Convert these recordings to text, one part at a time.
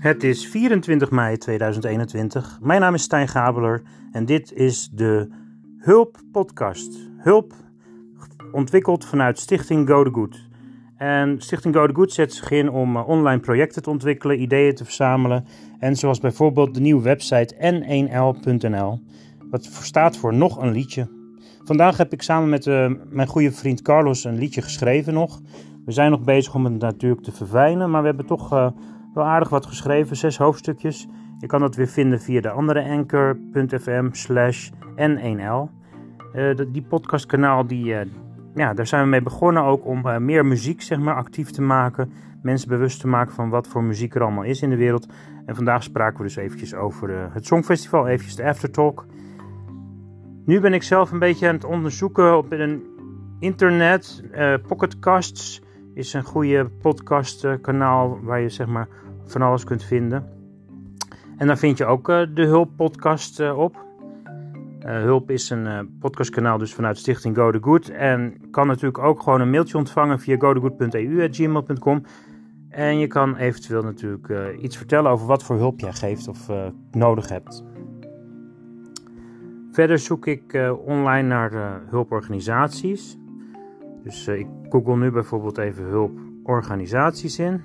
Het is 24 mei 2021. Mijn naam is Stijn Gabeler en dit is de Hulp Podcast. Hulp ontwikkeld vanuit Stichting Go The Good. En Stichting Go The Good zet zich in om eh, online projecten te ontwikkelen, ideeën te verzamelen. En zoals bijvoorbeeld de nieuwe website n1l.nl, wat staat voor nog een liedje. Vandaag heb ik samen met uh, mijn goede vriend Carlos een liedje geschreven nog. We zijn nog bezig om het natuurlijk te verfijnen, maar we hebben toch... Uh, wel aardig wat geschreven, zes hoofdstukjes. Je kan dat weer vinden via de andere anchor.fm slash n1l. Uh, die podcastkanaal, die, uh, ja, daar zijn we mee begonnen ook om uh, meer muziek zeg maar, actief te maken. Mensen bewust te maken van wat voor muziek er allemaal is in de wereld. En vandaag spraken we dus eventjes over het Songfestival, eventjes de aftertalk. Nu ben ik zelf een beetje aan het onderzoeken op internet, pocketcasts is een goede podcastkanaal waar je zeg maar van alles kunt vinden. En daar vind je ook uh, de Hulp podcast uh, op. Uh, Hulp is een podcastkanaal dus vanuit Stichting Go The Good. En kan natuurlijk ook gewoon een mailtje ontvangen via gothegood.eu.gmail.com. En je kan eventueel natuurlijk iets vertellen over wat voor hulp jij geeft of nodig hebt. Verder zoek ik online naar hulporganisaties. Dus ik google nu bijvoorbeeld even hulporganisaties in.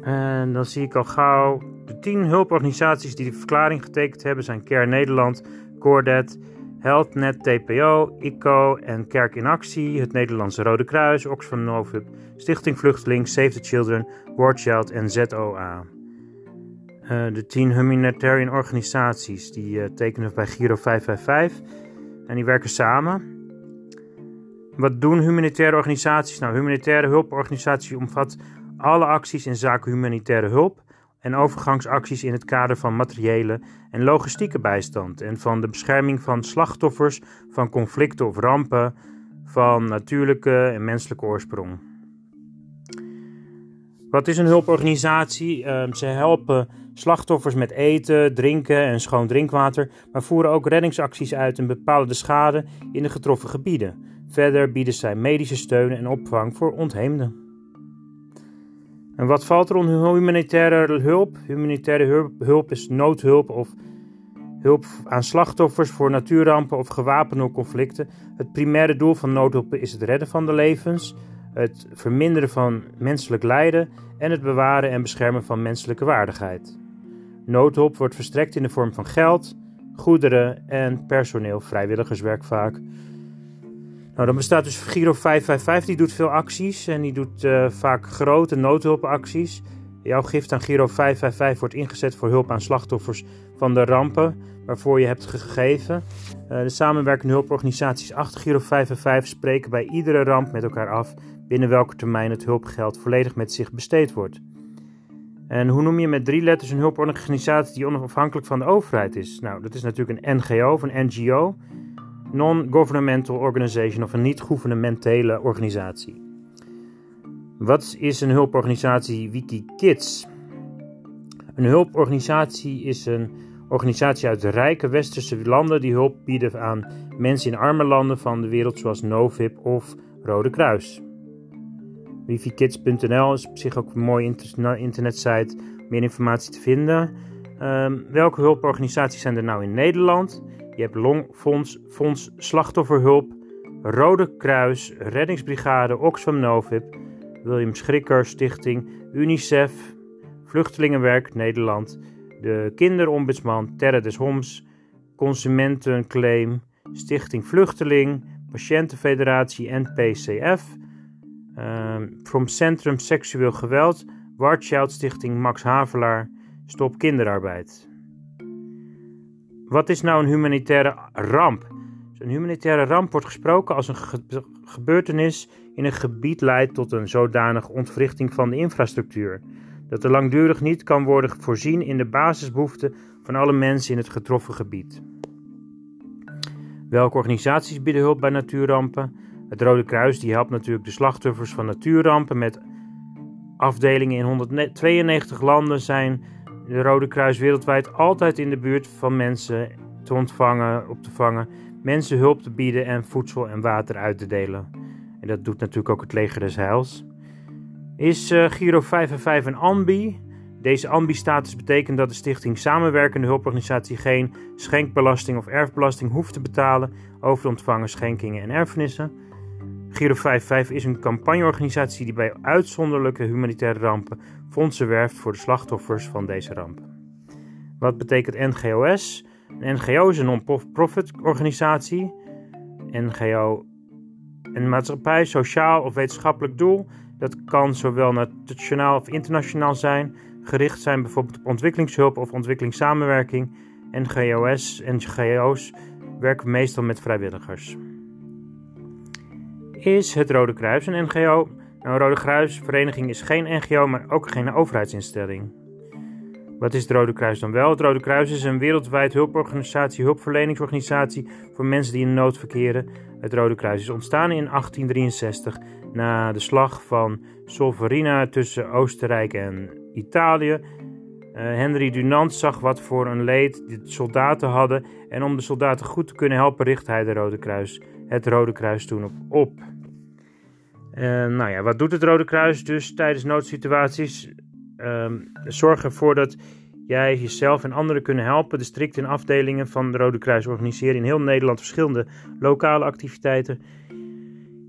En dan zie ik al gauw de 10 hulporganisaties die de verklaring getekend hebben zijn Care Nederland, Cordet, HealthNet TPO, ICO en Kerk in Actie, het Nederlandse Rode Kruis, Oxfam Novib, Stichting Vluchteling, Save the Children, Warchild en ZOA. Eh, de 10 humanitarian organisaties die uh, tekenen bij Giro 555 en die werken samen. Wat doen humanitaire organisaties? Nou, humanitaire hulporganisatie omvat alle acties in zaken humanitaire hulp en overgangsacties in het kader van materiële en logistieke bijstand en van de bescherming van slachtoffers van conflicten of rampen van natuurlijke en menselijke oorsprong. Wat is een hulporganisatie? Uh, ze helpen slachtoffers met eten, drinken en schoon drinkwater, maar voeren ook reddingsacties uit en bepalen de schade in de getroffen gebieden. Verder bieden zij medische steun en opvang voor ontheemden. En wat valt er onder humanitaire hulp? Humanitaire hulp is noodhulp of hulp aan slachtoffers voor natuurrampen of gewapende conflicten. Het primaire doel van noodhulp is het redden van de levens, het verminderen van menselijk lijden en het bewaren en beschermen van menselijke waardigheid. Noodhulp wordt verstrekt in de vorm van geld, goederen en personeel, vrijwilligerswerk vaak. Nou, dan bestaat dus Giro 555, die doet veel acties en die doet uh, vaak grote noodhulpacties. Jouw gift aan Giro 555 wordt ingezet voor hulp aan slachtoffers van de rampen waarvoor je hebt gegeven. Uh, de samenwerkende hulporganisaties achter Giro 555 spreken bij iedere ramp met elkaar af binnen welke termijn het hulpgeld volledig met zich besteed wordt. En hoe noem je met drie letters een hulporganisatie die onafhankelijk van de overheid is? Nou, dat is natuurlijk een NGO of een NGO non-governmental organization of een niet-gouvernementele organisatie. Wat is een hulporganisatie WikiKids? Een hulporganisatie is een organisatie uit rijke westerse landen die hulp bieden aan mensen in arme landen van de wereld zoals Novib of Rode Kruis. Wifikids.nl is op zich ook een mooie internetsite om meer informatie te vinden. Um, welke hulporganisaties zijn er nou in Nederland? Je hebt Longfonds, Fonds Slachtofferhulp, Rode Kruis, Reddingsbrigade, Oxfam Novib, William Schrikker Stichting, UNICEF, Vluchtelingenwerk Nederland, de Kinderombudsman Terre des Homs, Consumentenclaim, Stichting Vluchteling, Patiëntenfederatie NPCF, uh, From Centrum Seksueel Geweld, Warchild Stichting Max Havelaar, Stop Kinderarbeid. Wat is nou een humanitaire ramp? Een humanitaire ramp wordt gesproken als een gebeurtenis in een gebied leidt tot een zodanig ontwrichting van de infrastructuur dat er langdurig niet kan worden voorzien in de basisbehoeften van alle mensen in het getroffen gebied. Welke organisaties bieden hulp bij natuurrampen? Het Rode Kruis die helpt natuurlijk de slachtoffers van natuurrampen met afdelingen in 192 landen zijn de Rode Kruis wereldwijd altijd in de buurt van mensen te ontvangen, op te vangen, mensen hulp te bieden en voedsel en water uit te delen. En dat doet natuurlijk ook het leger des heils. Is uh, Giro 5 en 5 een ambi? Deze ambi-status betekent dat de stichting samenwerkende hulporganisatie geen schenkbelasting of erfbelasting hoeft te betalen over de ontvangen schenkingen en erfenissen. Giro 55 is een campagneorganisatie die bij uitzonderlijke humanitaire rampen fondsen werft voor de slachtoffers van deze rampen. Wat betekent NGOS? Een NGO is een non-profit organisatie. NGO een maatschappij, sociaal of wetenschappelijk doel. Dat kan zowel nationaal of internationaal zijn, gericht zijn bijvoorbeeld op ontwikkelingshulp of ontwikkelingssamenwerking. NGO's, NGO's werken meestal met vrijwilligers. Is het Rode Kruis een NGO? Nou, Rode Kruisvereniging is geen NGO, maar ook geen overheidsinstelling. Wat is het Rode Kruis dan wel? Het Rode Kruis is een wereldwijd hulporganisatie, hulpverleningsorganisatie voor mensen die in nood verkeren. Het Rode Kruis is ontstaan in 1863 na de slag van Solferino tussen Oostenrijk en Italië. Uh, Henry Dunant zag wat voor een leed de soldaten hadden en om de soldaten goed te kunnen helpen richtte hij de Rode Kruis, het Rode Kruis toen op. Uh, nou ja, wat doet het Rode Kruis dus tijdens noodsituaties? Uh, zorg ervoor dat jij jezelf en anderen kunnen helpen. De strikt en afdelingen van de Rode Kruis organiseren in heel Nederland verschillende lokale activiteiten.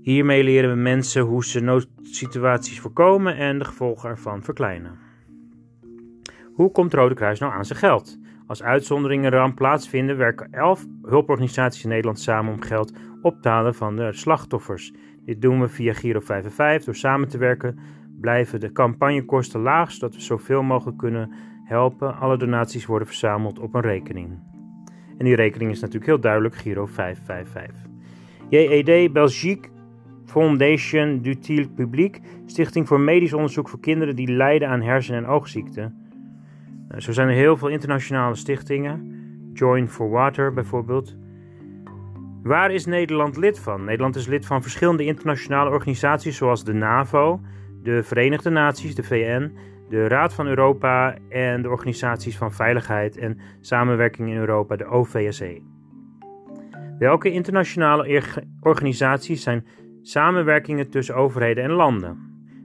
Hiermee leren we mensen hoe ze noodsituaties voorkomen en de gevolgen ervan verkleinen. Hoe komt Rode Kruis nou aan zijn geld? Als uitzonderingen ramp plaatsvinden, werken elf hulporganisaties in Nederland samen om geld op te halen van de slachtoffers. Dit doen we via Giro 55. Door samen te werken blijven de campagnekosten laag, zodat we zoveel mogelijk kunnen helpen. Alle donaties worden verzameld op een rekening. En die rekening is natuurlijk heel duidelijk Giro 555. JED Belgique Foundation d'Utile Public, Stichting voor Medisch Onderzoek voor Kinderen die lijden aan hersen- en oogziekten. Nou, zo zijn er heel veel internationale stichtingen. Join for Water bijvoorbeeld. Waar is Nederland lid van? Nederland is lid van verschillende internationale organisaties zoals de NAVO, de Verenigde Naties, de VN, de Raad van Europa en de Organisaties van Veiligheid en Samenwerking in Europa, de OVSE. Welke internationale organisaties zijn samenwerkingen tussen overheden en landen?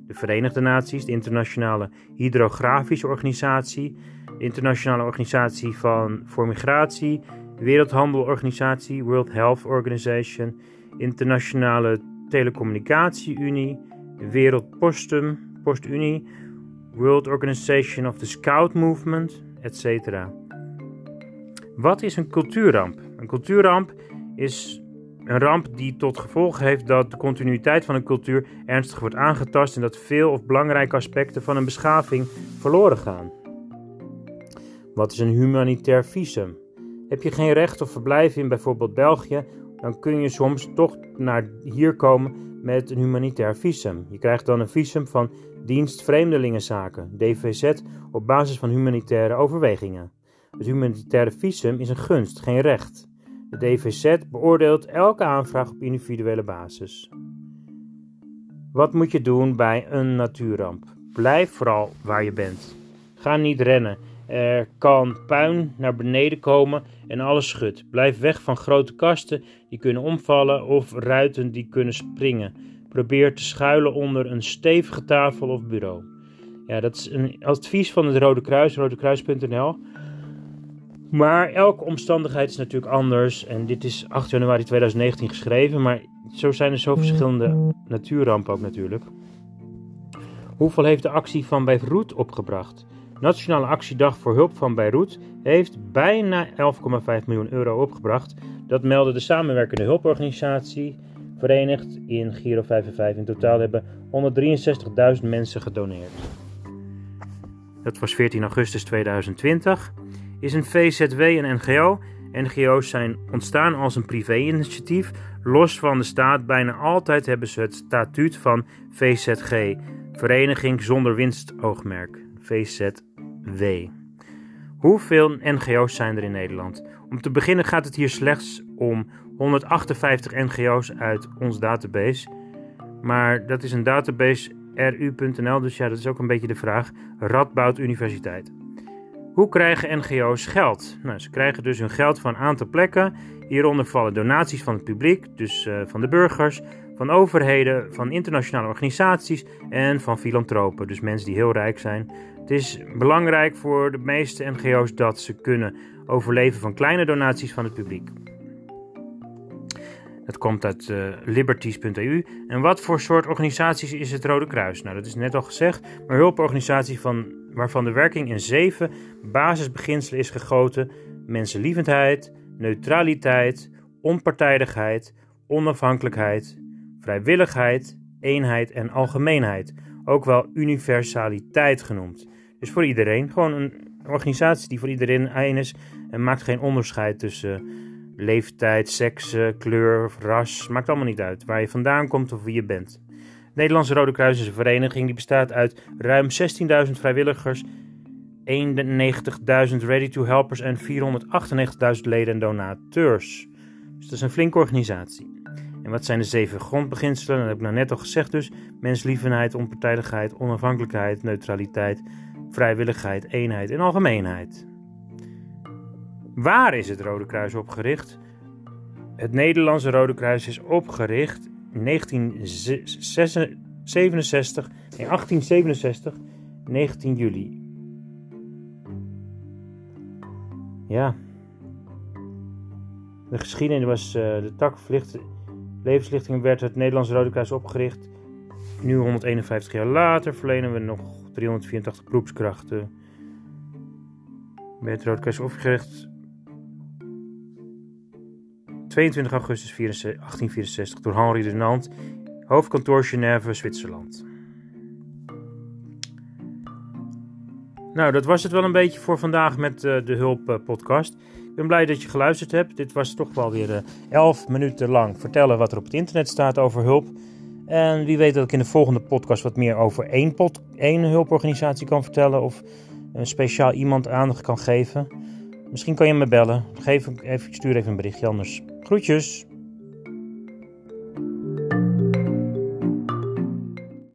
De Verenigde Naties, de Internationale Hydrografische Organisatie, de Internationale Organisatie van voor Migratie, de Wereldhandelorganisatie, World Health Organization, Internationale Telecommunicatie-Unie, de Wereldpostum, PostUnie, World Organization of the Scout Movement, etc. Wat is een cultuurramp? Een cultuurramp is een ramp die tot gevolg heeft dat de continuïteit van een cultuur ernstig wordt aangetast en dat veel of belangrijke aspecten van een beschaving verloren gaan. Wat is een humanitair visum? Heb je geen recht of verblijf in bijvoorbeeld België, dan kun je soms toch naar hier komen met een humanitair visum. Je krijgt dan een visum van Dienst Vreemdelingenzaken, DVZ, op basis van humanitaire overwegingen. Het humanitaire visum is een gunst, geen recht. De DVZ beoordeelt elke aanvraag op individuele basis. Wat moet je doen bij een natuurramp? Blijf vooral waar je bent. Ga niet rennen. Er kan puin naar beneden komen en alles schudt. Blijf weg van grote kasten die kunnen omvallen of ruiten die kunnen springen. Probeer te schuilen onder een stevige tafel of bureau. Ja, dat is een advies van het Rode Kruis, rodekruis.nl. Maar elke omstandigheid is natuurlijk anders. En dit is 8 januari 2019 geschreven. Maar zo zijn er zo verschillende natuurrampen ook natuurlijk. Hoeveel heeft de actie van Beirut opgebracht? Nationale Actiedag voor Hulp van Beirut heeft bijna 11,5 miljoen euro opgebracht. Dat meldde de samenwerkende hulporganisatie verenigd in Giro 55. In totaal hebben 163.000 mensen gedoneerd. Dat was 14 augustus 2020 is een VZW een NGO. NGO's zijn ontstaan als een privé-initiatief, los van de staat. Bijna altijd hebben ze het statuut van VZG, Vereniging zonder winstoogmerk, VZW. Hoeveel NGO's zijn er in Nederland? Om te beginnen gaat het hier slechts om 158 NGO's uit ons database. Maar dat is een database ru.nl, dus ja, dat is ook een beetje de vraag. Radboud Universiteit. Hoe krijgen NGO's geld? Nou, ze krijgen dus hun geld van een aantal plekken. Hieronder vallen donaties van het publiek, dus uh, van de burgers, van overheden, van internationale organisaties en van filantropen, dus mensen die heel rijk zijn. Het is belangrijk voor de meeste NGO's dat ze kunnen overleven van kleine donaties van het publiek. Dat komt uit uh, liberties.eu. En wat voor soort organisaties is het Rode Kruis? Nou, dat is net al gezegd, maar hulporganisatie van, waarvan de werking in zeven basisbeginselen is gegoten: mensenlievendheid, neutraliteit, onpartijdigheid, onafhankelijkheid, vrijwilligheid, eenheid en algemeenheid. Ook wel universaliteit genoemd. Dus voor iedereen. Gewoon een organisatie die voor iedereen één is en maakt geen onderscheid tussen leeftijd, seks, kleur, ras. Maakt allemaal niet uit waar je vandaan komt of wie je bent. Nederlandse Rode Kruis is een vereniging die bestaat uit ruim 16.000 vrijwilligers, 91.000 ready-to-helpers en 498.000 leden en donateurs. Dus dat is een flinke organisatie. En wat zijn de zeven grondbeginselen? Dat heb ik nou net al gezegd dus. Menslievendheid, onpartijdigheid, onafhankelijkheid, neutraliteit, vrijwilligheid, eenheid en algemeenheid. Waar is het Rode Kruis opgericht? Het Nederlandse Rode Kruis is opgericht in 1967, nee, 1867, 19 juli. Ja. De geschiedenis was uh, de tak Levenslichting werd het Nederlandse Rode Kruis opgericht. Nu 151 jaar later verlenen we nog 384 beroepskrachten. Werd het Rode Kruis opgericht 22 augustus 1864 door Henri de Nantes, hoofdkantoor Genève, Zwitserland. Nou, dat was het wel een beetje voor vandaag met uh, de Hulp uh, podcast. Ik ben blij dat je geluisterd hebt. Dit was toch wel weer uh, eh, 11 minuten lang vertellen wat er op het internet staat over hulp. En wie weet dat ik in de volgende podcast wat meer over één, één hulporganisatie kan vertellen. Of een speciaal iemand aandacht kan geven. Misschien kan je me bellen. Geef, even, stuur even een berichtje anders. Groetjes!